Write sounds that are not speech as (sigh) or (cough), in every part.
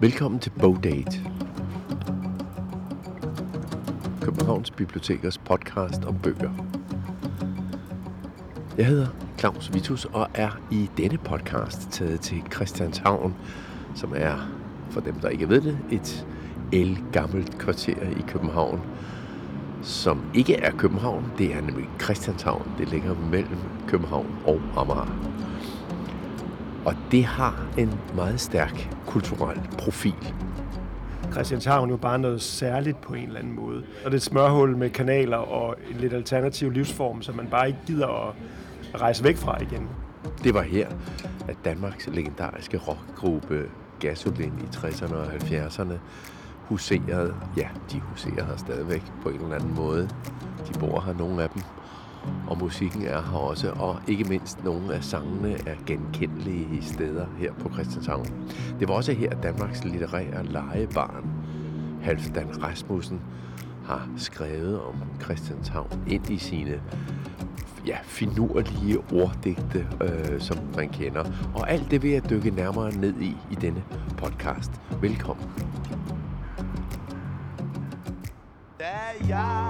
Velkommen til Bogdate. Københavns Bibliotekers podcast om bøger. Jeg hedder Claus Vitus og er i denne podcast taget til Christianshavn, som er, for dem der ikke ved det, et el gammelt kvarter i København, som ikke er København, det er nemlig Christianshavn. Det ligger mellem København og Amager. Og det har en meget stærk kulturel profil. Christianshavn jo bare noget særligt på en eller anden måde. Og det er et smørhul med kanaler og en lidt alternativ livsform, som man bare ikke gider at rejse væk fra igen. Det var her, at Danmarks legendariske rockgruppe Gasolin i 60'erne og 70'erne huserede. Ja, de huserer her stadigvæk på en eller anden måde. De bor her, nogle af dem. Og musikken er her også, og ikke mindst nogle af sangene er genkendelige steder her på Christianshavn. Det var også her, at Danmarks litterære legebarn, Halfdan Rasmussen, har skrevet om Christianshavn ind i sine ja, finurlige orddigte, øh, som man kender. Og alt det vil jeg dykke nærmere ned i i denne podcast. Velkommen. Da jeg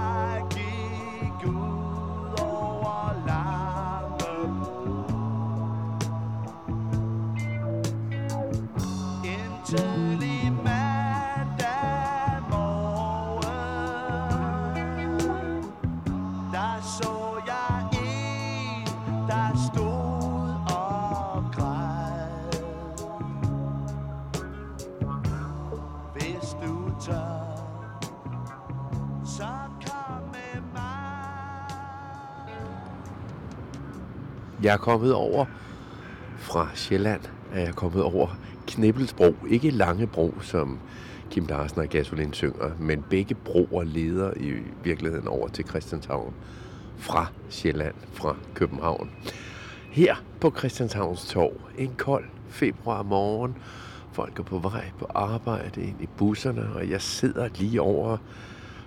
Jeg er kommet over fra Sjælland, er jeg kommet over Knibbelsbro. Ikke Langebro, som Kim Larsen og Gasolin synger, men begge broer leder i virkeligheden over til Christianshavn fra Sjælland, fra København. Her på Christianshavns Torv, en kold februar morgen, folk er på vej på arbejde ind i busserne, og jeg sidder lige over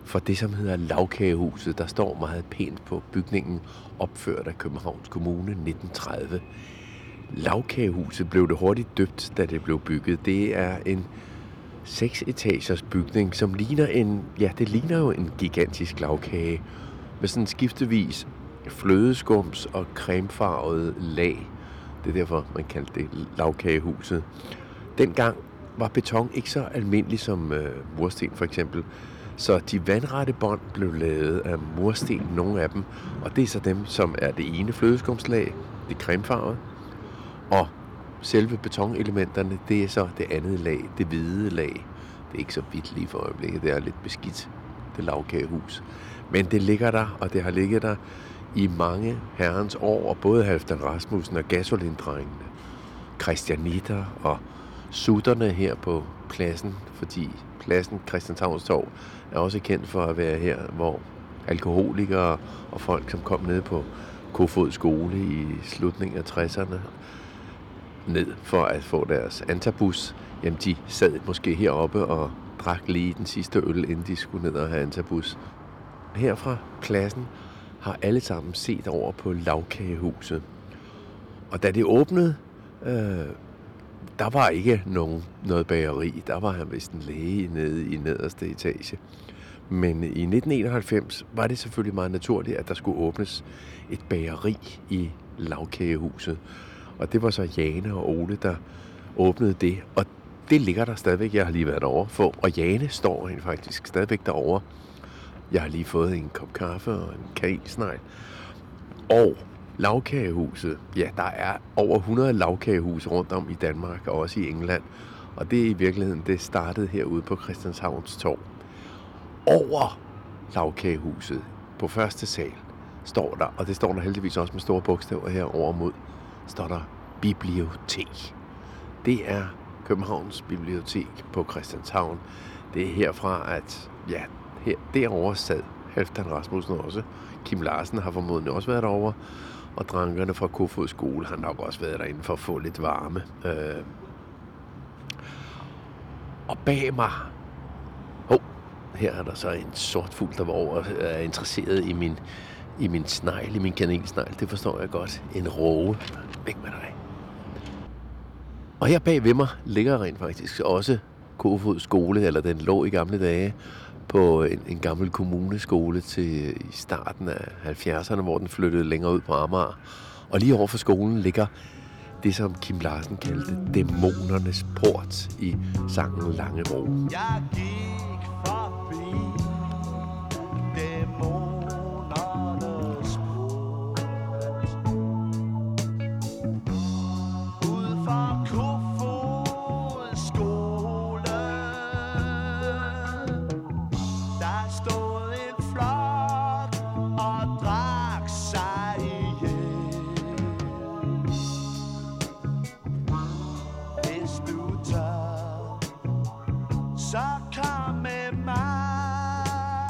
for det, som hedder Lavkagehuset, der står meget pænt på bygningen, opført af Københavns Kommune 1930. Lavkagehuset blev det hurtigt døbt, da det blev bygget. Det er en seks etagers bygning, som ligner en, ja, det ligner jo en gigantisk lavkage, med sådan skiftevis flødeskums og cremefarvet lag. Det er derfor, man kaldte det lavkagehuset. Dengang var beton ikke så almindelig som øh, mursten for eksempel, så de vandrette bånd blev lavet af mursten, nogle af dem, og det er så dem, som er det ene flødeskumslag, det cremefarvede, og selve betonelementerne, det er så det andet lag, det hvide lag. Det er ikke så vidt lige for øjeblikket, det er lidt beskidt, det lavkagehus. Men det ligger der, og det har ligget der i mange herrens år, og både Halvdan Rasmussen og Gasolindrengene, Christianitter og sutterne her på pladsen, fordi pladsen Christianshavns Torv er også kendt for at være her, hvor alkoholikere og folk, som kom ned på Kofod skole i slutningen af 60'erne, ned for at få deres antabus, jamen de sad måske heroppe og drak lige den sidste øl, inden de skulle ned og have antabus. Her fra pladsen har alle sammen set over på lavkagehuset. Og da det åbnede, øh, der var ikke nogen, noget bageri. Der var han vist en læge nede i nederste etage. Men i 1991 var det selvfølgelig meget naturligt, at der skulle åbnes et bageri i lavkagehuset. Og det var så Jane og Ole, der åbnede det. Og det ligger der stadigvæk. Jeg har lige været derovre for. Og Jane står rent faktisk stadigvæk derovre. Jeg har lige fået en kop kaffe og en kanelsnegl. Og lavkagehuset, ja, der er over 100 lavkagehuse rundt om i Danmark og også i England. Og det er i virkeligheden, det startede herude på Christianshavns Torv. Over lavkagehuset på første sal står der, og det står der heldigvis også med store bogstaver her over mod, står der bibliotek. Det er Københavns Bibliotek på Christianshavn. Det er herfra, at ja, her, derovre sad Halvdan Rasmussen også. Kim Larsen har formodentlig også været derovre. Og drankerne fra Kofod skole har nok også været derinde for at få lidt varme. Øh. Og bag mig, oh, her er der så en sort fugl, der var over, er interesseret i min, i min snegl, i min kanelsnegl. Det forstår jeg godt. En råge. Væk med dig. Og her bag ved mig ligger rent faktisk også Kofod skole, eller den lå i gamle dage på en, en gammel kommuneskole til øh, i starten af 70'erne, hvor den flyttede længere ud på Amager. Og lige over for skolen ligger det, som Kim Larsen kaldte dæmonernes port i sangen Langebro. Jeg gik forbi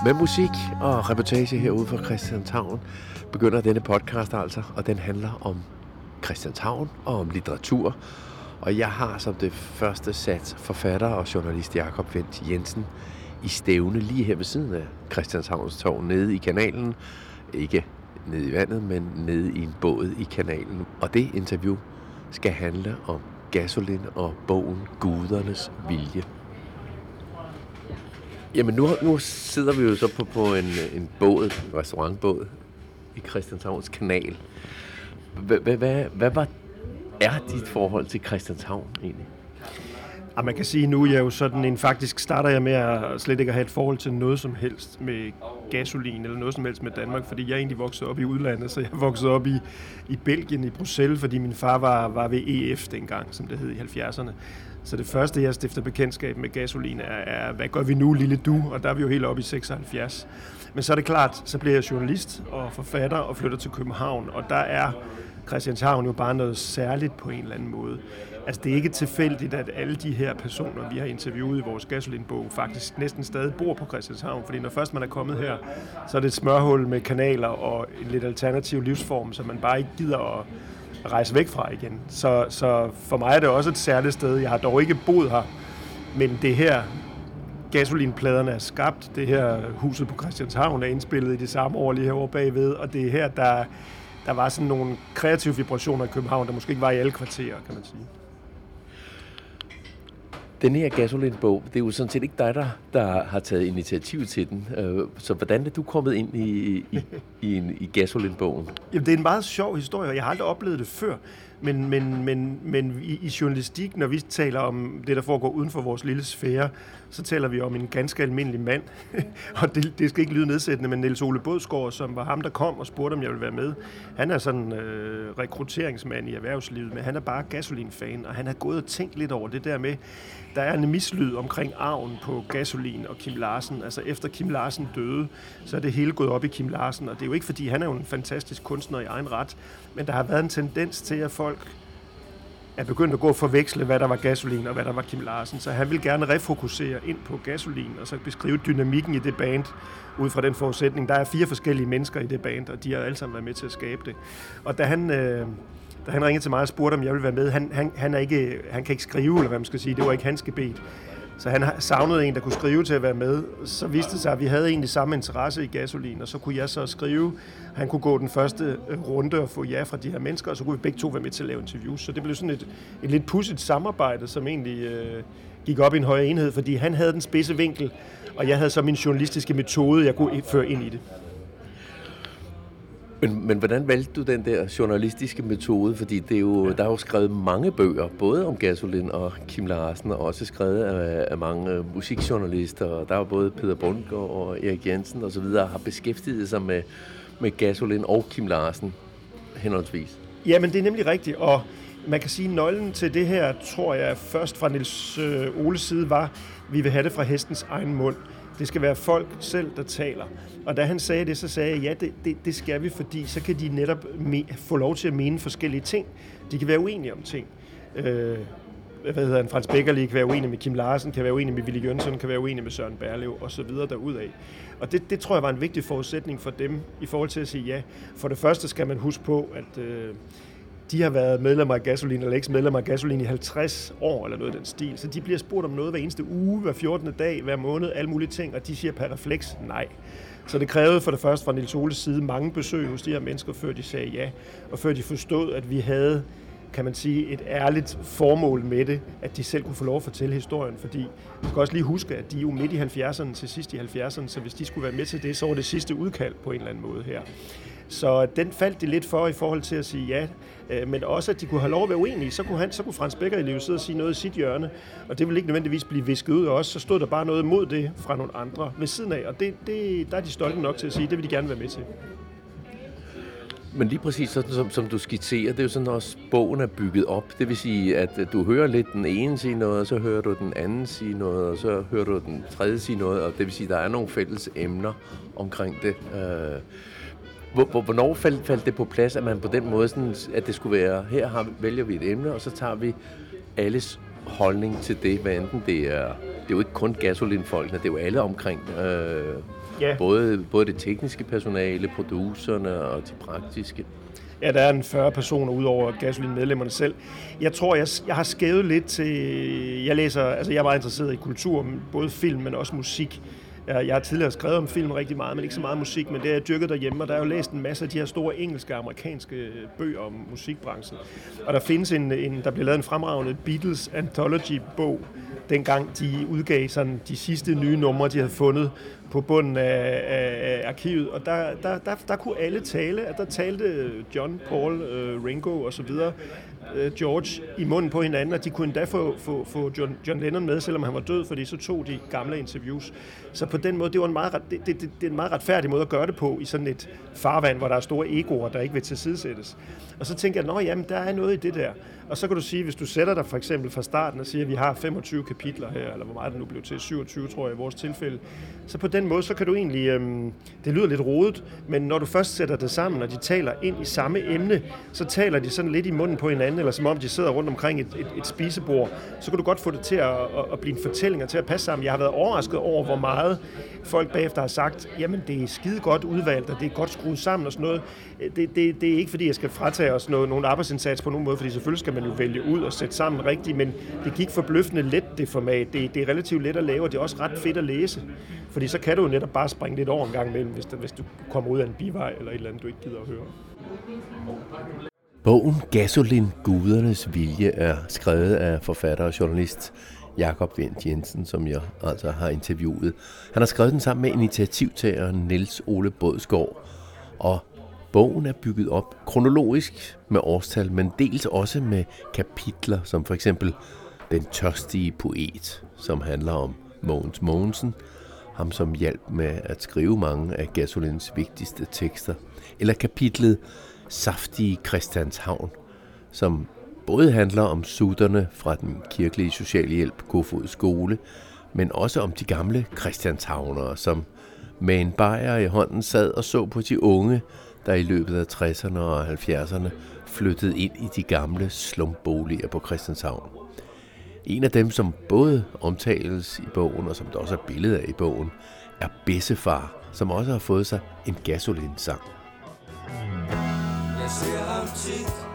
Med musik og reportage herude fra Christianshavn begynder denne podcast altså, og den handler om Christianshavn og om litteratur. Og jeg har som det første sat forfatter og journalist Jakob Vendt Jensen i stævne lige her ved siden af Christianshavns Torv, nede i kanalen. Ikke nede i vandet, men nede i en båd i kanalen. Og det interview skal handle om gasolin og bogen Gudernes Vilje. Jamen nu, nu sidder vi jo så på, på en, en båd, en restaurantbåd i Christianshavns kanal. Hvad, hvad, hvad, hvad var, er dit forhold til Christianshavn egentlig? Og man kan sige, nu er jeg jo sådan en, faktisk starter jeg med at slet ikke at have et forhold til noget som helst med gasolin eller noget som helst med Danmark, fordi jeg egentlig voksede op i udlandet, så jeg voksede op i, i Belgien, i Bruxelles, fordi min far var, var ved EF dengang, som det hed i 70'erne. Så det første, jeg stifter bekendtskab med gasolin, er, er, hvad gør vi nu, lille du? Og der er vi jo helt oppe i 76. Men så er det klart, så bliver jeg journalist og forfatter og flytter til København, og der er Christianshavn jo bare noget særligt på en eller anden måde. Altså det er ikke tilfældigt, at alle de her personer, vi har interviewet i vores gasolinbog, faktisk næsten stadig bor på Christianshavn. Fordi når først man er kommet her, så er det et smørhul med kanaler og en lidt alternativ livsform, som man bare ikke gider at rejse væk fra igen. Så, så for mig er det også et særligt sted. Jeg har dog ikke boet her, men det her gasolinpladerne er skabt. Det her huset på Christianshavn er indspillet i det samme år lige herovre bagved, og det er her, der, der var sådan nogle kreative vibrationer i København, der måske ikke var i alle kvarterer, kan man sige. Den her gasolinbog, det er jo sådan set ikke dig, der, der har taget initiativ til den. Øh, så hvordan er du kommet ind i, i, i, en, i gasolinbogen? Jamen, det er en meget sjov historie, og jeg har aldrig oplevet det før. Men, men, men, men i, i journalistik, når vi taler om det, der foregår uden for vores lille sfære, så taler vi om en ganske almindelig mand. (laughs) og det, det skal ikke lyde nedsættende, men Niels Ole Bådsgaard, som var ham, der kom og spurgte, om jeg ville være med. Han er sådan øh, rekrutteringsmand i erhvervslivet, men han er bare gasolinfan, og han har gået og tænkt lidt over det der med, der er en mislyd omkring arven på gasolin og Kim Larsen. Altså efter Kim Larsen døde, så er det hele gået op i Kim Larsen, og det er jo ikke fordi, han er jo en fantastisk kunstner i egen ret, men der har været en tendens til, at folk er begyndt at gå og forveksle, hvad der var gasolin og hvad der var Kim Larsen. Så han vil gerne refokusere ind på gasolin og så beskrive dynamikken i det band ud fra den forudsætning. Der er fire forskellige mennesker i det band, og de har alle sammen været med til at skabe det. Og da han, øh, da han ringede til mig og spurgte, om jeg ville være med, han, han, han, er ikke, han kan ikke skrive, eller hvad man skal sige, det var ikke hans gebet. Så han savnede en, der kunne skrive til at være med. Så viste det sig, at vi havde egentlig samme interesse i gasolin, og så kunne jeg så skrive. Han kunne gå den første øh, runde og få ja fra de her mennesker, og så kunne vi begge to være med til at lave interviews. Så det blev sådan et, et lidt pudsigt samarbejde, som egentlig øh, gik op i en højere enhed, fordi han havde den spidse vinkel, og jeg havde så min journalistiske metode, jeg kunne føre ind i det. Men, men hvordan valgte du den der journalistiske metode? Fordi det er jo, ja. der er jo skrevet mange bøger, både om gasolin og Kim Larsen, og også skrevet af, af mange øh, musikjournalister. Og der er jo både Peter Bundgaard og Erik Jensen osv., har beskæftiget sig med, med gasolin og Kim Larsen henholdsvis. Ja, men det er nemlig rigtigt, og man kan sige, at nøglen til det her, tror jeg, først fra Niels øh, Oles side var, at vi vil have det fra hestens egen mund. Det skal være folk selv, der taler. Og da han sagde det, så sagde jeg, ja, det, det, det skal vi, fordi så kan de netop me- få lov til at mene forskellige ting. De kan være uenige om ting. Øh, hvad hedder han, Frans Beckerli kan være uenig med Kim Larsen, kan være uenig med Willy Jønsson, kan være uenig med Søren Berlev og så videre derudaf. Og det, det tror jeg var en vigtig forudsætning for dem i forhold til at sige ja. For det første skal man huske på, at øh, de har været medlemmer af Gasolin, eller ikke medlemmer af Gasolin i 50 år, eller noget af den stil. Så de bliver spurgt om noget hver eneste uge, hver 14. dag, hver måned, alle mulige ting, og de siger per refleks nej. Så det krævede for det første fra Nils Oles side mange besøg hos de her mennesker, før de sagde ja, og før de forstod, at vi havde kan man sige, et ærligt formål med det, at de selv kunne få lov at fortælle historien, fordi man skal også lige huske, at de er jo midt i 70'erne til sidst i 70'erne, så hvis de skulle være med til det, så var det sidste udkald på en eller anden måde her. Så den faldt de lidt for i forhold til at sige ja, øh, men også at de kunne have lov at være uenige. Så kunne, han, så kunne Frans Becker i livet sidde og sige noget i sit hjørne, og det ville ikke nødvendigvis blive visket ud af os. Så stod der bare noget mod det fra nogle andre ved siden af, og det, det, der er de stolte nok til at sige, det vil de gerne være med til. Men lige præcis sådan, som, som du skitserer, det er jo sådan også, bogen er bygget op. Det vil sige, at øh, du hører lidt den ene sige noget, og så hører du den anden sige noget, og så hører du den tredje sige noget, og det vil sige, at der er nogle fælles emner omkring det. Øh, Hvornår faldt, faldt det på plads, at man på den måde, sådan, at det skulle være, her har, vælger vi et emne, og så tager vi alles holdning til det, hvad enten det er, det er jo ikke kun gasolinfolkene, det er jo alle omkring, øh, ja. både, både det tekniske personale, producerne og de praktiske. Ja, der er en 40 personer ud over gasolinmedlemmerne selv. Jeg tror, jeg, jeg har skævet lidt til... Jeg læser... Altså, jeg er meget interesseret i kultur, både film, men også musik. Jeg har tidligere skrevet om film rigtig meget, men ikke så meget musik, men det har jeg dyrket derhjemme, og der er jo læst en masse af de her store engelske og amerikanske bøger om musikbranchen. Og der findes en, en der bliver lavet en fremragende Beatles Anthology-bog, dengang de udgav sådan de sidste nye numre, de havde fundet på bunden af, af, af arkivet, og der, der, der, der kunne alle tale, at der talte John, Paul, uh, Ringo og så videre, øh, George i munden på hinanden, og de kunne endda få, få, få John, John Lennon med, selvom han var død, fordi så tog de gamle interviews. Så på den måde, det var en meget, det, det, det, det er en meget retfærdig måde at gøre det på i sådan et farvand, hvor der er store egoer, der ikke vil tilsidesættes. Og så tænker jeg, nå jamen, der er noget i det der. Og så kan du sige, hvis du sætter dig for eksempel fra starten og siger, at vi har 25 kapitler her, eller hvor meget det nu blev til, 27 tror jeg i vores tilfælde, så på den måde, så kan du egentlig, øhm, det lyder lidt rodet, men når du først sætter det sammen, og de taler ind i samme emne, så taler de sådan lidt i munden på hinanden, eller som om de sidder rundt omkring et, et, et spisebord, så kan du godt få det til at, at, at blive en fortælling og til at passe sammen. Jeg har været overrasket over, hvor meget folk bagefter har sagt, jamen det er skide godt udvalgt, og det er godt skruet sammen og sådan noget. Det, det, det er ikke fordi, jeg skal fratage os noget, nogen arbejdsindsats på nogen måde, fordi selvfølgelig skal man jo vælge ud og sætte sammen rigtigt, men det gik forbløffende let, det format. Det, det er relativt let at lave, og det er også ret fedt at læse. Fordi så kan du jo netop bare springe lidt over en gang imellem, hvis, der, hvis du kommer ud af en bivej eller et eller andet, du ikke gider at høre. Bogen Gasolin Gudernes Vilje er skrevet af forfatter og journalist Jakob Vendt Jensen, som jeg altså har interviewet. Han har skrevet den sammen med initiativtageren Niels Ole Bådsgaard, og bogen er bygget op kronologisk med årstal, men dels også med kapitler, som for eksempel Den tørstige poet, som handler om Mogens Mogensen, ham som hjalp med at skrive mange af Gasolins vigtigste tekster, eller kapitlet Saftige Christianshavn, som både handler om sutterne fra den kirkelige socialhjælp Kofod Skole, men også om de gamle Christianshavnere, som med en bajer i hånden sad og så på de unge, der i løbet af 60'erne og 70'erne flyttede ind i de gamle slumboliger på Christianshavn. En af dem, som både omtales i bogen, og som der også er billede af i bogen, er Bessefar, som også har fået sig en gasolinsang. Jeg ser ham tit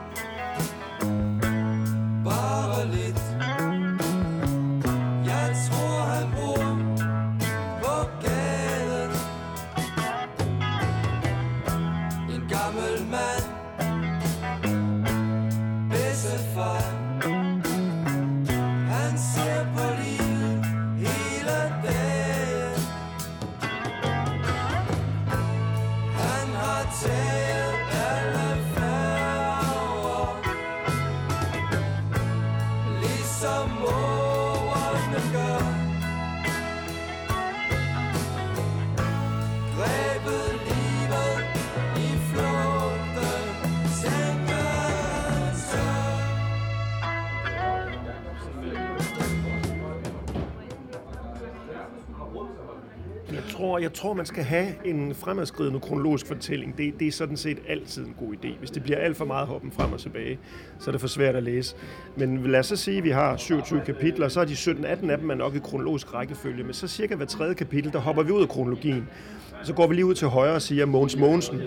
tror, man skal have en fremadskridende kronologisk fortælling. Det, det er sådan set altid en god idé. Hvis det bliver alt for meget hoppen frem og tilbage, så er det for svært at læse. Men lad os så sige, at vi har 27 kapitler, så er de 17-18 af dem er nok i kronologisk rækkefølge. Men så cirka hver tredje kapitel, der hopper vi ud af kronologien. Så går vi lige ud til højre og siger, Mogens Mogensen,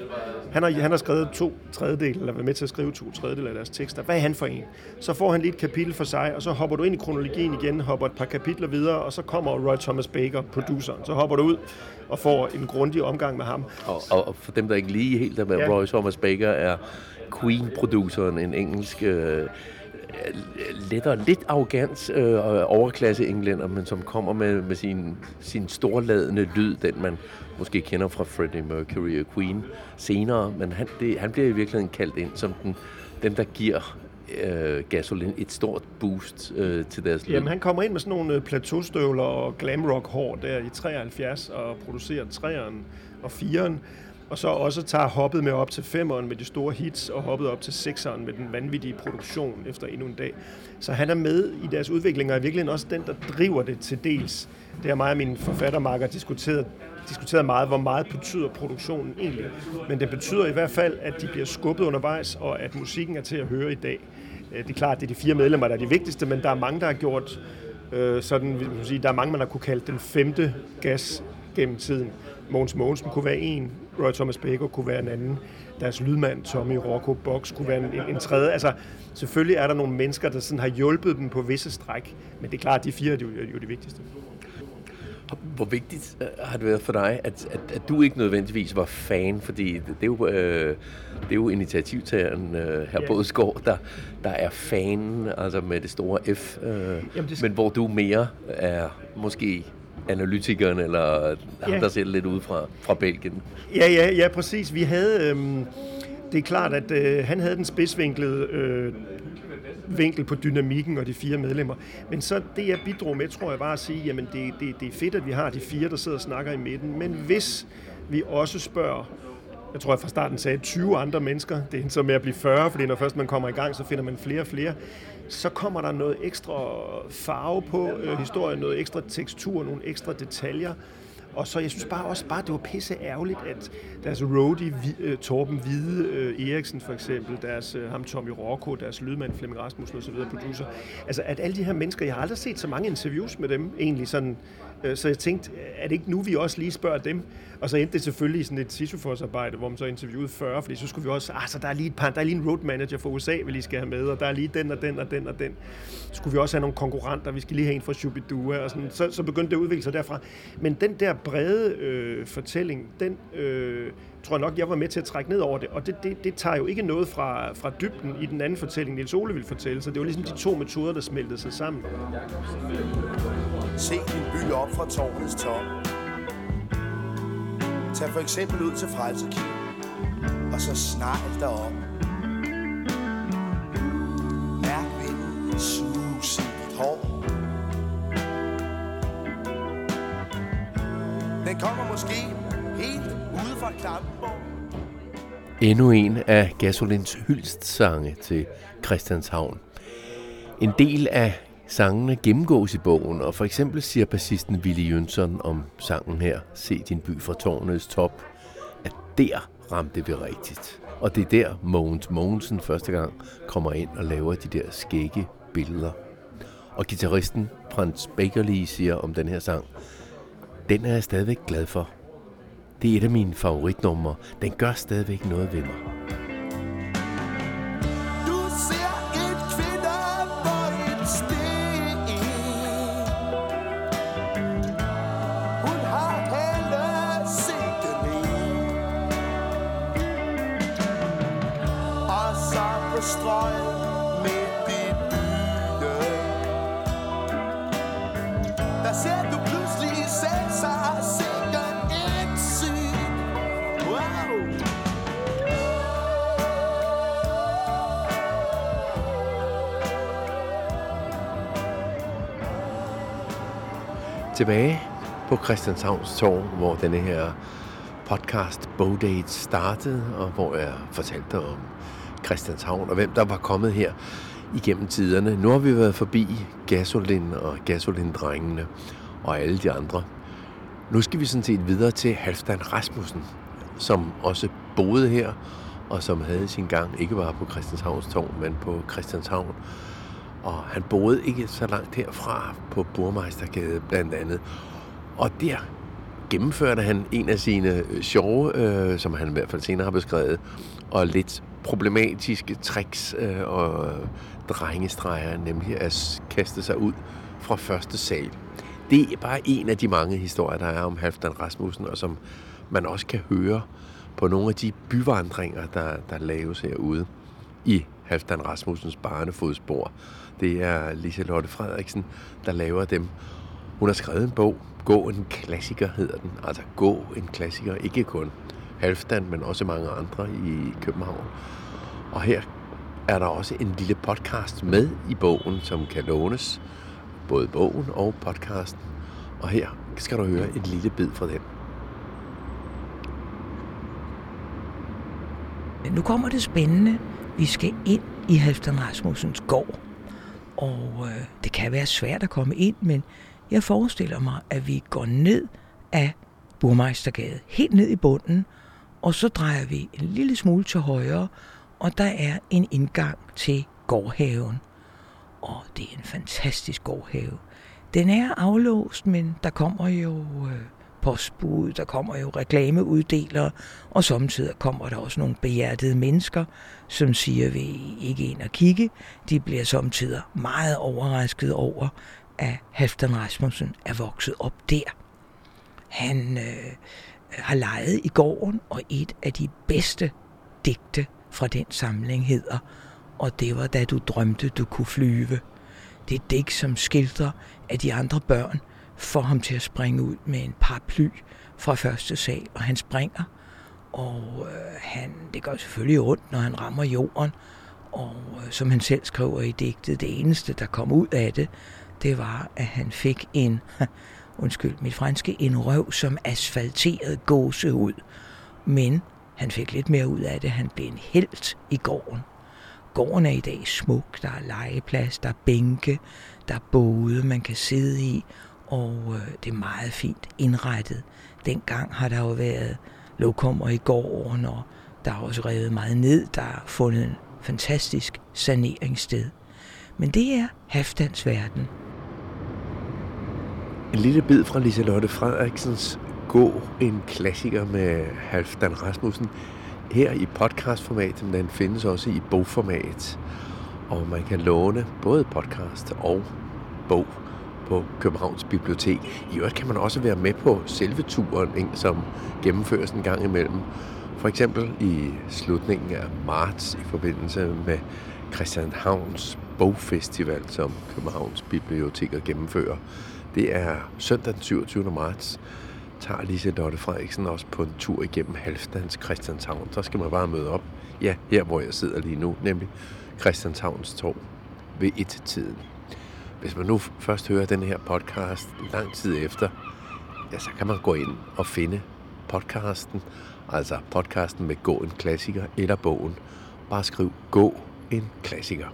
han har, han har skrevet to tredjedel, eller været med til at skrive to tredjedel af deres tekster. Hvad er han for en? Så får han lige et kapitel for sig, og så hopper du ind i kronologien igen, hopper et par kapitler videre, og så kommer Roy Thomas Baker, produceren. Så hopper du ud og får en grundig omgang med ham. Og, og for dem, der ikke lige helt er med, ja. Roy Thomas Baker er Queen-produceren, en engelsk øh, lettere, lidt arrogant øh, overklasse englænder, men som kommer med, med sin, sin storladende lyd, den man måske kender fra Freddie Mercury og Queen senere, men han, det, han bliver i virkeligheden kaldt ind som den, den der giver øh, Gasolin et stort boost øh, til deres lyd. Jamen, han kommer ind med sådan nogle øh, plateaustøvler og glam rock hår der i 73 og producerer 3'eren og 4'eren, og så også tager hoppet med op til 5'eren med de store hits, og hoppet op til 6'eren med den vanvittige produktion efter endnu en dag. Så han er med i deres udvikling, og er virkelig også den, der driver det til dels. Det har mig og mine forfattermarker diskuteret, diskuteret meget, hvor meget betyder produktionen egentlig. Men det betyder i hvert fald, at de bliver skubbet undervejs, og at musikken er til at høre i dag. Øh, det er klart, det er de fire medlemmer, der er de vigtigste, men der er mange, der har gjort øh, sådan, vil man sige, der er mange, man har kunne kalde den femte gas gennem tiden. Mogens Mogensen kunne være en, Roy Thomas Baker kunne være en anden, deres lydmand Tommy Rocco Box kunne være en, en, en tredje. Altså, selvfølgelig er der nogle mennesker, der sådan har hjulpet dem på visse stræk, men det er klart, at de fire er jo, er jo de vigtigste. Hvor vigtigt øh, har det været for dig, at, at, at du ikke nødvendigvis var fan, fordi det, det er jo, øh, det er jo initiativtageren øh, her på Skov, der, der er fan, altså med det store F, øh, Jamen, det... men hvor du mere er måske analytikeren, eller ham, ja. der ser lidt ud fra, fra Belgien. Ja, ja, ja, præcis. Vi havde... Øh, det er klart, at øh, han havde den spidsvinklede øh, vinkel på dynamikken og de fire medlemmer. Men så det, jeg bidrog med, tror jeg bare at sige, jamen det, det, det er fedt, at vi har de fire, der sidder og snakker i midten. Men hvis vi også spørger jeg tror, jeg fra starten sagde 20 andre mennesker. Det er så med at blive 40, fordi når først man kommer i gang, så finder man flere og flere. Så kommer der noget ekstra farve på øh, historien, noget ekstra tekstur, nogle ekstra detaljer. Og så jeg synes bare også bare, det var pisse ærgerligt, at deres roadie, uh, Torben Hvide uh, Eriksen for eksempel, deres, uh, ham Tommy Rocco, deres lydmand Flemming Rasmussen osv., producer, altså at alle de her mennesker, jeg har aldrig set så mange interviews med dem egentlig sådan, så jeg tænkte, er det ikke nu, vi også lige spørger dem? Og så endte det selvfølgelig i sådan et Sisyphos-arbejde, hvor man så interviewede 40, fordi så skulle vi også, ah, så der er lige et par, der er lige en road manager for USA, vi lige skal have med, og der er lige den og den og den og den. Så skulle vi også have nogle konkurrenter, vi skal lige have en fra Shubidua, og sådan. Så, så begyndte det at udvikle sig derfra. Men den der brede øh, fortælling, den øh, tror jeg nok, jeg var med til at trække ned over det, og det, det, det tager jo ikke noget fra, fra dybden i den anden fortælling, Nils Ole ville fortælle, så det var ligesom de to metoder, der smeltede sig sammen. Se din by op fra tårnets top Tag for eksempel ud til Frelsekirken, og så snart derop. Den kommer måske helt ude fra Klampenborg. Endnu en af Gasolins hyldstsange til Christianshavn. En del af Sangene gennemgås i bogen, og for eksempel siger bassisten Willy Jønsson om sangen her, Se din by fra tårnets top, at der ramte vi rigtigt. Og det er der Mogens Mogensen første gang kommer ind og laver de der skægge billeder. Og gitarristen Frans Bakerly siger om den her sang, den er jeg stadigvæk glad for. Det er et af mine favoritnumre. Den gør stadigvæk noget ved mig. Tilbage på Christianshavns Torv, hvor denne her podcast Bowdate startede, og hvor jeg fortalte om Christianshavn og hvem der var kommet her igennem tiderne. Nu har vi været forbi Gasolin og Gasolin-drengene og alle de andre. Nu skal vi sådan set videre til Halfdan Rasmussen, som også boede her, og som havde sin gang ikke bare på Christianshavns Torv, men på Christianshavn og han boede ikke så langt herfra på Burmeistergade blandt andet. Og der gennemførte han en af sine øh, sjove, øh, som han i hvert fald senere har beskrevet, og lidt problematiske tricks øh, og øh, drengestreger, nemlig at kaste sig ud fra første sal. Det er bare en af de mange historier, der er om Halfdan Rasmussen, og som man også kan høre på nogle af de byvandringer, der, der laves herude. i Halvdan Rasmussens barnefodspor. Det er Liselotte Frederiksen, der laver dem. Hun har skrevet en bog, Gå en klassiker hedder den. Altså Gå en klassiker, ikke kun Halvdan, men også mange andre i København. Og her er der også en lille podcast med i bogen, som kan lånes. Både bogen og podcasten. Og her skal du høre en lille bid fra den. Men nu kommer det spændende. Vi skal ind i Halvdan Rasmussens gård. Og øh, det kan være svært at komme ind, men jeg forestiller mig, at vi går ned af Burmeistergade, helt ned i bunden, og så drejer vi en lille smule til højre, og der er en indgang til gårdhaven. Og det er en fantastisk gårdhave. Den er aflåst, men der kommer jo øh, postbud, der kommer jo reklameuddelere, og samtidig kommer der også nogle behjertede mennesker, som siger, vi ikke ind og kigge. De bliver samtidig meget overrasket over, at Halfdan Rasmussen er vokset op der. Han øh, har leget i gården, og et af de bedste digte fra den samling hedder Og det var da du drømte, du kunne flyve. Det er digt, som skildrer, at de andre børn får ham til at springe ud med en paraply fra første sal, og han springer. Og øh, han, det gør selvfølgelig ondt, når han rammer jorden. Og øh, som han selv skriver i digtet, det eneste, der kom ud af det, det var, at han fik en, (laughs) undskyld mit franske, en røv som asfalteret gåse ud. Men han fik lidt mere ud af det. Han blev en helt i gården. Gården er i dag smuk. Der er legeplads, der er bænke, der er både, man kan sidde i, og øh, det er meget fint indrettet. Dengang har der jo været lokummer i gården, og der er også revet meget ned. Der er fundet en fantastisk saneringssted. Men det er Haftans verden. En lille bid fra Liselotte Frederiksens Gå, en klassiker med Halfdan Rasmussen, her i podcastformat, men den findes også i bogformat. Og man kan låne både podcast og bog på Københavns Bibliotek. I øvrigt kan man også være med på selve turen, som gennemføres en gang imellem. For eksempel i slutningen af marts i forbindelse med Christianshavns Bogfestival, som Københavns Biblioteker gennemfører. Det er søndag den 27. marts tager Lise Lotte Frederiksen også på en tur igennem Halvstans Christianshavn. Så skal man bare møde op, ja, her hvor jeg sidder lige nu, nemlig Christianshavns Torv ved et-tiden. Hvis man nu først hører den her podcast lang tid efter, ja, så kan man gå ind og finde podcasten, altså podcasten med Gå en klassiker eller bogen. Bare skriv Gå en klassiker.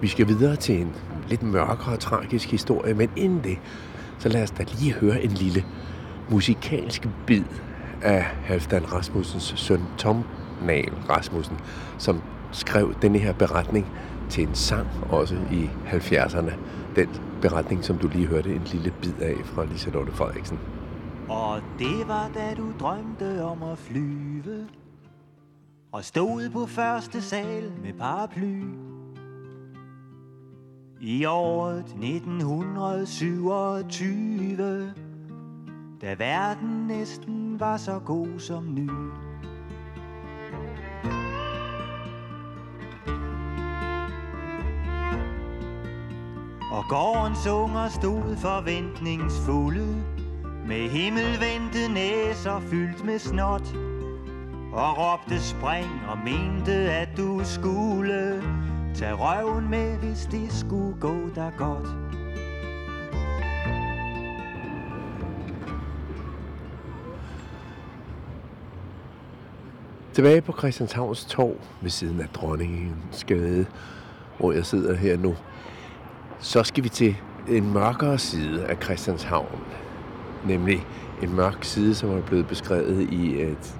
Vi skal videre til en lidt mørkere og tragisk historie, men inden det, så lad os da lige høre en lille musikalsk bid af Halvdan Rasmussens søn Tom Nahl Rasmussen, som skrev denne her beretning til en sang også i 70'erne. Den beretning, som du lige hørte en lille bid af fra Liselotte Frederiksen. Og det var da du drømte om at flyve Og stod på første sal med paraply I året 1927 Da verden næsten var så god som ny Og gårdens unger stod forventningsfulde Med himmelvendte næser fyldt med snot. Og råbte spring og mente at du skulle Tag røven med, hvis det skulle gå dig godt. Tilbage på Christianshavns Torv ved siden af Dronningens Gade, hvor jeg sidder her nu, så skal vi til en mørkere side af Christianshavn. Nemlig en mørk side, som er blevet beskrevet i et,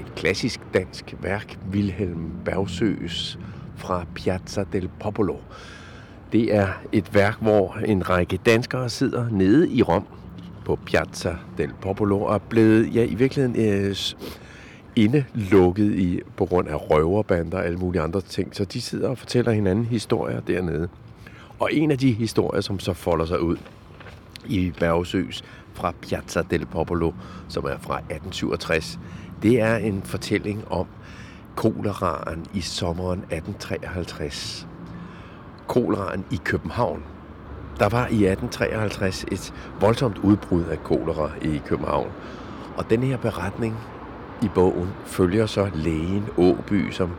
et klassisk dansk værk, Wilhelm Bergsøs fra Piazza del Popolo. Det er et værk, hvor en række danskere sidder nede i Rom på Piazza del Popolo og er blevet ja, i virkeligheden øh, indelukket i, på grund af røverbander og alle mulige andre ting. Så de sidder og fortæller hinanden historier dernede. Og en af de historier, som så folder sig ud i Bergsøs fra Piazza del Popolo, som er fra 1867, det er en fortælling om, koleraen i sommeren 1853. Koleraen i København. Der var i 1853 et voldsomt udbrud af kolera i København. Og den her beretning i bogen følger så lægen Åby, som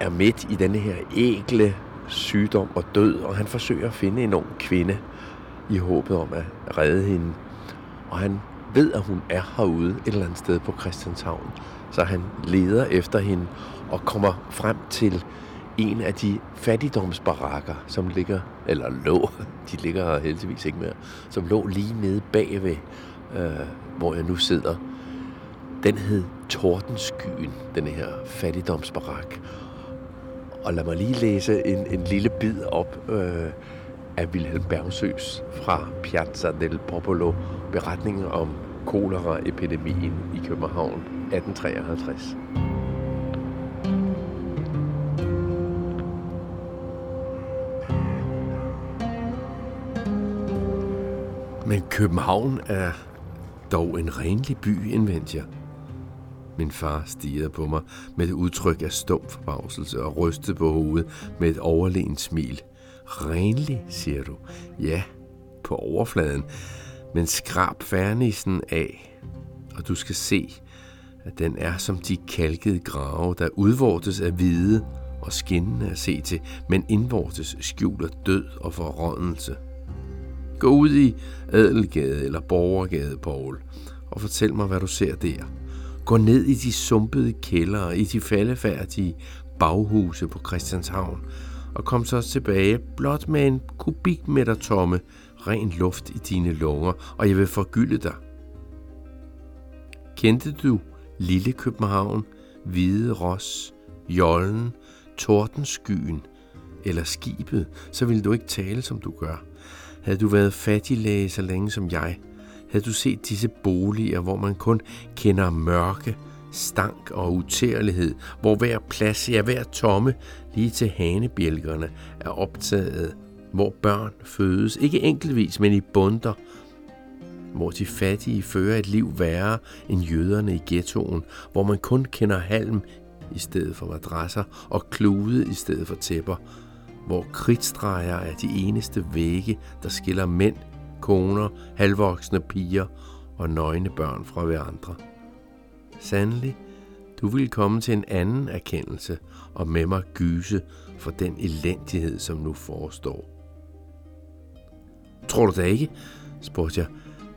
er midt i denne her ægle sygdom og død, og han forsøger at finde en ung kvinde i håbet om at redde hende. Og han ved, at hun er herude et eller andet sted på Christianshavn. Så han leder efter hende og kommer frem til en af de fattigdomsbarakker, som ligger, eller lå, (laughs) de ligger heldigvis ikke mere, som lå lige nede bagved, øh, hvor jeg nu sidder. Den hed Tordenskyen, den her fattigdomsbarak. Og lad mig lige læse en, en lille bid op øh, af Wilhelm Bergsøs fra Piazza del Popolo, beretningen om koleraepidemien i København 1853. Men København er dog en renlig by, indvendte jeg. Min far stirrede på mig med et udtryk af stum forbavselse og rystede på hovedet med et overlegent smil. Renlig, siger du? Ja, på overfladen. Men skrab færnissen af, og du skal se, at den er som de kalkede grave, der udvortes af hvide og skinnende at se til, men indvortes skjuler død og forrådnelse. Gå ud i Adelgade eller Borgergade, Paul, og fortæl mig, hvad du ser der. Gå ned i de sumpede kældre, i de faldefærdige baghuse på Christianshavn, og kom så tilbage blot med en kubikmeter tomme ren luft i dine lunger, og jeg vil forgylde dig. Kendte du Lille København, Hvide Ros, Jollen, Tordenskyen eller skibet, så ville du ikke tale, som du gør. Havde du været fattiglæge så længe som jeg, havde du set disse boliger, hvor man kun kender mørke, stank og utærlighed, hvor hver plads, ja hver tomme, lige til hanebjælkerne, er optaget, hvor børn fødes, ikke enkeltvis, men i bunder, hvor de fattige fører et liv værre end jøderne i ghettoen, hvor man kun kender halm i stedet for madrasser og klude i stedet for tæpper, hvor kridtstreger er de eneste vægge, der skiller mænd, koner, halvvoksne piger og nøgne børn fra hverandre. Sandelig, du vil komme til en anden erkendelse og med mig gyse for den elendighed, som nu forestår. Tror du da ikke, spurgte jeg,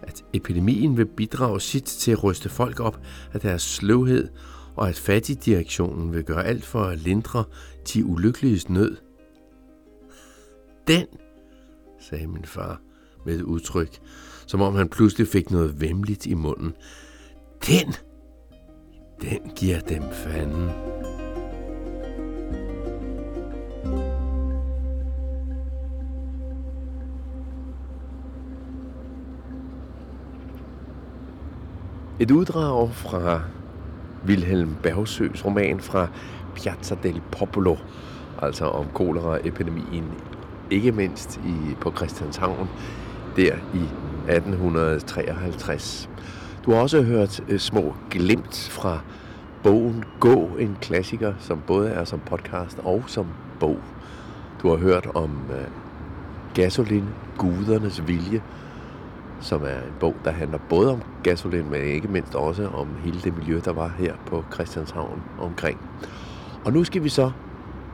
at epidemien vil bidrage sit til at ryste folk op af deres sløvhed, og at fattigdirektionen vil gøre alt for at lindre de ulykkeliges nød? Den, sagde min far med et udtryk, som om han pludselig fik noget vemmeligt i munden. Den, den giver dem fanden. Et uddrag fra Wilhelm Bergsøs roman fra Piazza del Popolo, altså om koleraepidemien, ikke mindst i, på Christianshavn, der i 1853. Du har også hørt øh, små glimt fra bogen Gå, en klassiker, som både er som podcast og som bog. Du har hørt om uh, Gasolin, gudernes vilje, som er en bog, der handler både om gasolin, men ikke mindst også om hele det miljø, der var her på Christianshavn omkring. Og nu skal vi så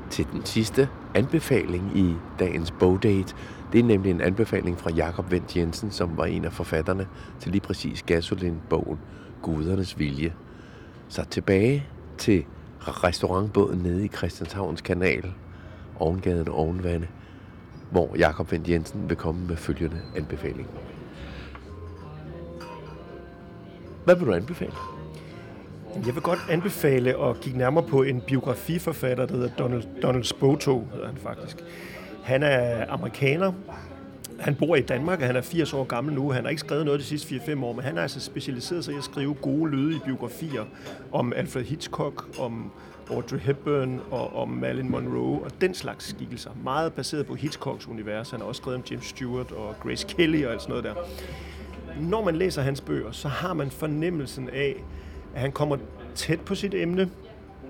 til den sidste anbefaling i dagens bogdate. Det er nemlig en anbefaling fra Jakob Vendt Jensen, som var en af forfatterne til lige præcis Gasolin-bogen Gudernes Vilje. Så tilbage til restaurantbåden nede i Christianshavns kanal, Ovengaden og Ovenvande, hvor Jakob Vendt Jensen vil komme med følgende anbefaling. Hvad vil du anbefale? Jeg vil godt anbefale at kigge nærmere på en biografiforfatter, der hedder Donald, Donald Spoto, hedder han faktisk. Han er amerikaner. Han bor i Danmark, og han er 80 år gammel nu. Han har ikke skrevet noget de sidste 4-5 år, men han har altså specialiseret sig i at skrive gode lyde i biografier om Alfred Hitchcock, om Audrey Hepburn og om Marilyn Monroe og den slags skikkelser. Meget baseret på Hitchcocks univers. Han har også skrevet om James Stewart og Grace Kelly og alt sådan noget der. Når man læser hans bøger, så har man fornemmelsen af, at han kommer tæt på sit emne,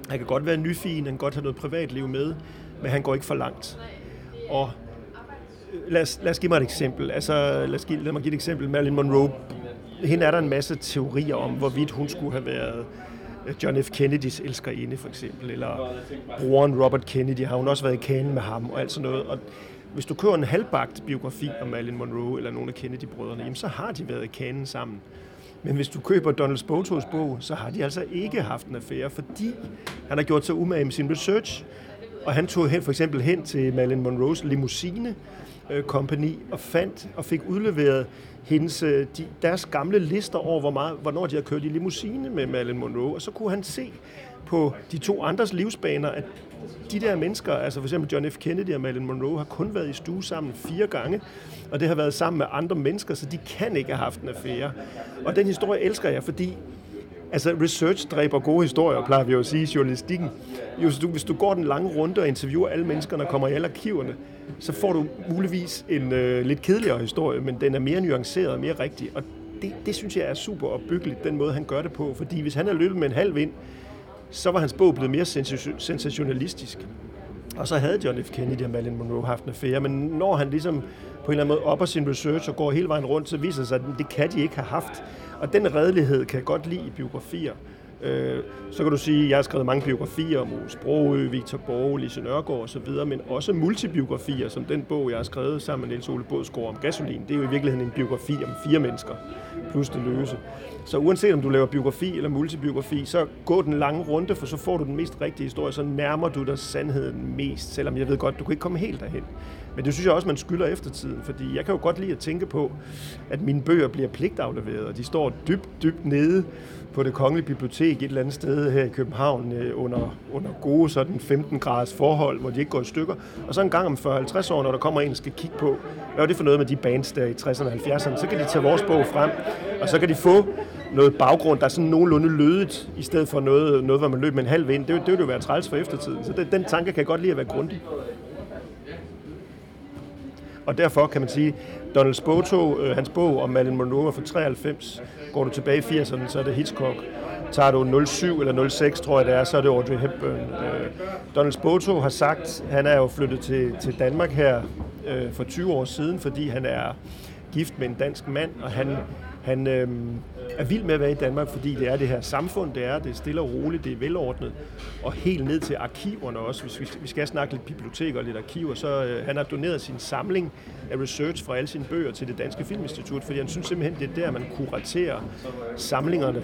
Han kan godt være nyfin, han kan godt have noget privatliv med, men han går ikke for langt. Og øh, lad os, lad os give mig et eksempel. Altså, lad, os give, lad mig give et eksempel. Marilyn Monroe. Hende er der en masse teorier om, hvorvidt hun skulle have været øh, John F. Kennedys elskerinde, for eksempel. Eller broren Robert Kennedy har hun også været i kanen med ham, og alt sådan noget. Og hvis du kører en halvbagt biografi om Marilyn Monroe eller nogle af Kennedy-brødrene, jamen, så har de været i kanen sammen. Men hvis du køber Donald Spotos bog, så har de altså ikke haft en affære, fordi han har gjort sig umage med sin research. Og han tog hen, for eksempel hen til Marilyn Monroes limousine øh, company og fandt og fik udleveret hendes, øh, de, deres gamle lister over, hvor meget, hvornår de har kørt i limousine med Marilyn Monroe. Og så kunne han se på de to andres livsbaner, at de der mennesker, altså for eksempel John F. Kennedy og Marilyn Monroe, har kun været i stue sammen fire gange, og det har været sammen med andre mennesker, så de kan ikke have haft en affære. Og den historie elsker jeg, fordi Altså, research dræber gode historier, plejer vi jo at sige i journalistikken. Hvis du, hvis du går den lange runde og interviewer alle menneskerne og kommer i alle arkiverne, så får du muligvis en øh, lidt kedeligere historie, men den er mere nuanceret og mere rigtig. Og det, det synes jeg er super opbyggeligt, den måde han gør det på. Fordi hvis han har løbet med en halv vind, så var hans bog blevet mere sensationalistisk. Og så havde John F. Kennedy og Marilyn Monroe haft en affære, men når han ligesom på en eller anden måde opper sin research og går hele vejen rundt, så viser det sig, at det kan de ikke have haft. Og den redelighed kan jeg godt lide i biografier. Øh, så kan du sige, at jeg har skrevet mange biografier om Ove Sprogø, Victor Borge, Lise Nørgaard osv., men også multibiografier, som den bog, jeg har skrevet sammen med Niels Ole Bådsgaard om gasolin. Det er jo i virkeligheden en biografi om fire mennesker, plus det løse. Så uanset om du laver biografi eller multibiografi, så gå den lange runde, for så får du den mest rigtige historie, så nærmer du dig sandheden mest, selvom jeg ved godt, du kan ikke komme helt derhen. Men det synes jeg også, man skylder eftertiden, fordi jeg kan jo godt lide at tænke på, at mine bøger bliver pligtafleveret, og de står dybt, dybt nede på det kongelige bibliotek et eller andet sted her i København øh, under, under gode sådan 15 graders forhold, hvor de ikke går i stykker. Og så en gang om 40-50 år, når der kommer en, der skal kigge på, hvad er det for noget med de bands der i 60'erne og 70'erne, så kan de tage vores bog frem, og så kan de få noget baggrund, der er sådan nogenlunde lødet, i stedet for noget, noget hvor man løb med en halv vind. Det, det vil jo være træls for eftertiden. Så det, den tanke kan jeg godt lide at være grundig. Og derfor kan man sige, Donald Spoto, øh, hans bog om Marilyn Monroe fra 93, går du tilbage i 80'erne, så er det Hitchcock. Tager du 07 eller 06, tror jeg det er, så er det Audrey Hepburn. Øh, Donald Spoto har sagt, han er jo flyttet til, til Danmark her øh, for 20 år siden, fordi han er gift med en dansk mand, og han, han øh, er vild med at være i Danmark, fordi det er det her samfund, det er, det er stille og roligt, det er velordnet, og helt ned til arkiverne også. Hvis vi, vi skal snakke lidt biblioteker og lidt arkiver, så øh, han har doneret sin samling af research fra alle sine bøger til det Danske Filminstitut, fordi han synes simpelthen, det er der, man kuraterer samlingerne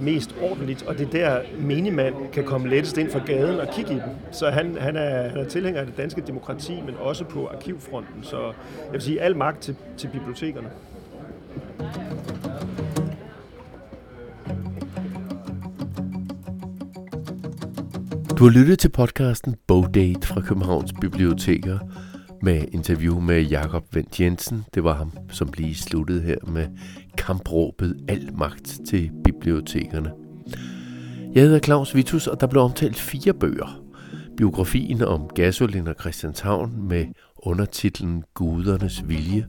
mest ordentligt, og det er der menigmand kan komme lettest ind fra gaden og kigge i dem. Så han, han, er, han er tilhænger af det danske demokrati, men også på arkivfronten. Så jeg vil sige, al magt til, til bibliotekerne. Du har lyttet til podcasten Bogdate fra Københavns Biblioteker med interview med Jakob Vendt Jensen. Det var ham, som lige sluttede her med kampråbet Al magt til bibliotekerne. Jeg hedder Claus Vitus, og der blev omtalt fire bøger. Biografien om Gasolin og Christianshavn med undertitlen Gudernes Vilje.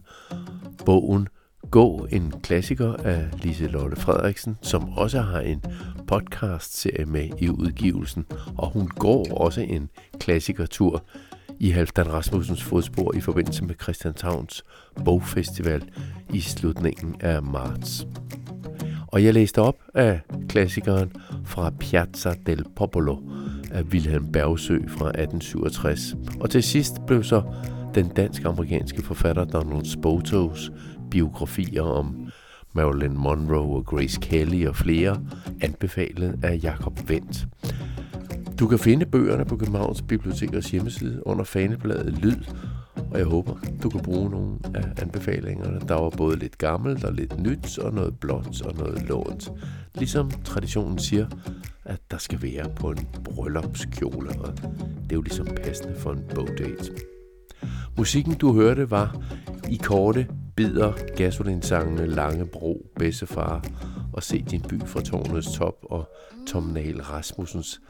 Bogen Gå, en klassiker af Lise Lotte Frederiksen, som også har en podcast-serie med i udgivelsen, og hun går også en klassikertur i Halvdan Rasmussens fodspor i forbindelse med Christianshavns Bogfestival i slutningen af marts. Og jeg læste op af klassikeren fra Piazza del Popolo af Wilhelm Bergsø fra 1867. Og til sidst blev så den dansk-amerikanske forfatter Donald Spotos biografier om Marilyn Monroe og Grace Kelly og flere, anbefalet af Jakob Vendt. Du kan finde bøgerne på Københavns Bibliotekers hjemmeside under fanebladet Lyd, og jeg håber, du kan bruge nogle af anbefalingerne. Der var både lidt gammelt og lidt nyt, og noget blåt og noget lånt. Ligesom traditionen siger, at der skal være på en bryllupskjole, og det er jo ligesom passende for en bogdate. Musikken, du hørte, var i korte bider gasolinsangene Lange Bro, Bessefar og Se din by fra tårnets top og Tom Nahl Rasmussens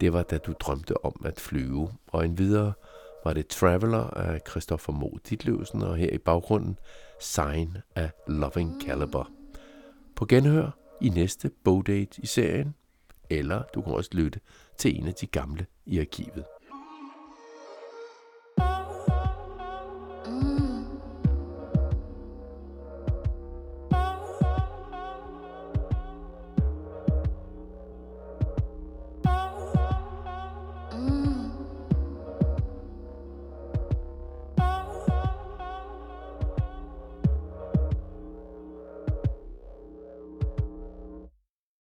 Det var da du drømte om at flyve. Og en videre var det Traveler af Christoffer Mo Ditlevsen og her i baggrunden Sign af Loving Caliber. På genhør i næste bogdate i serien. eller du kan også lytte til en af de gamle i arkivet.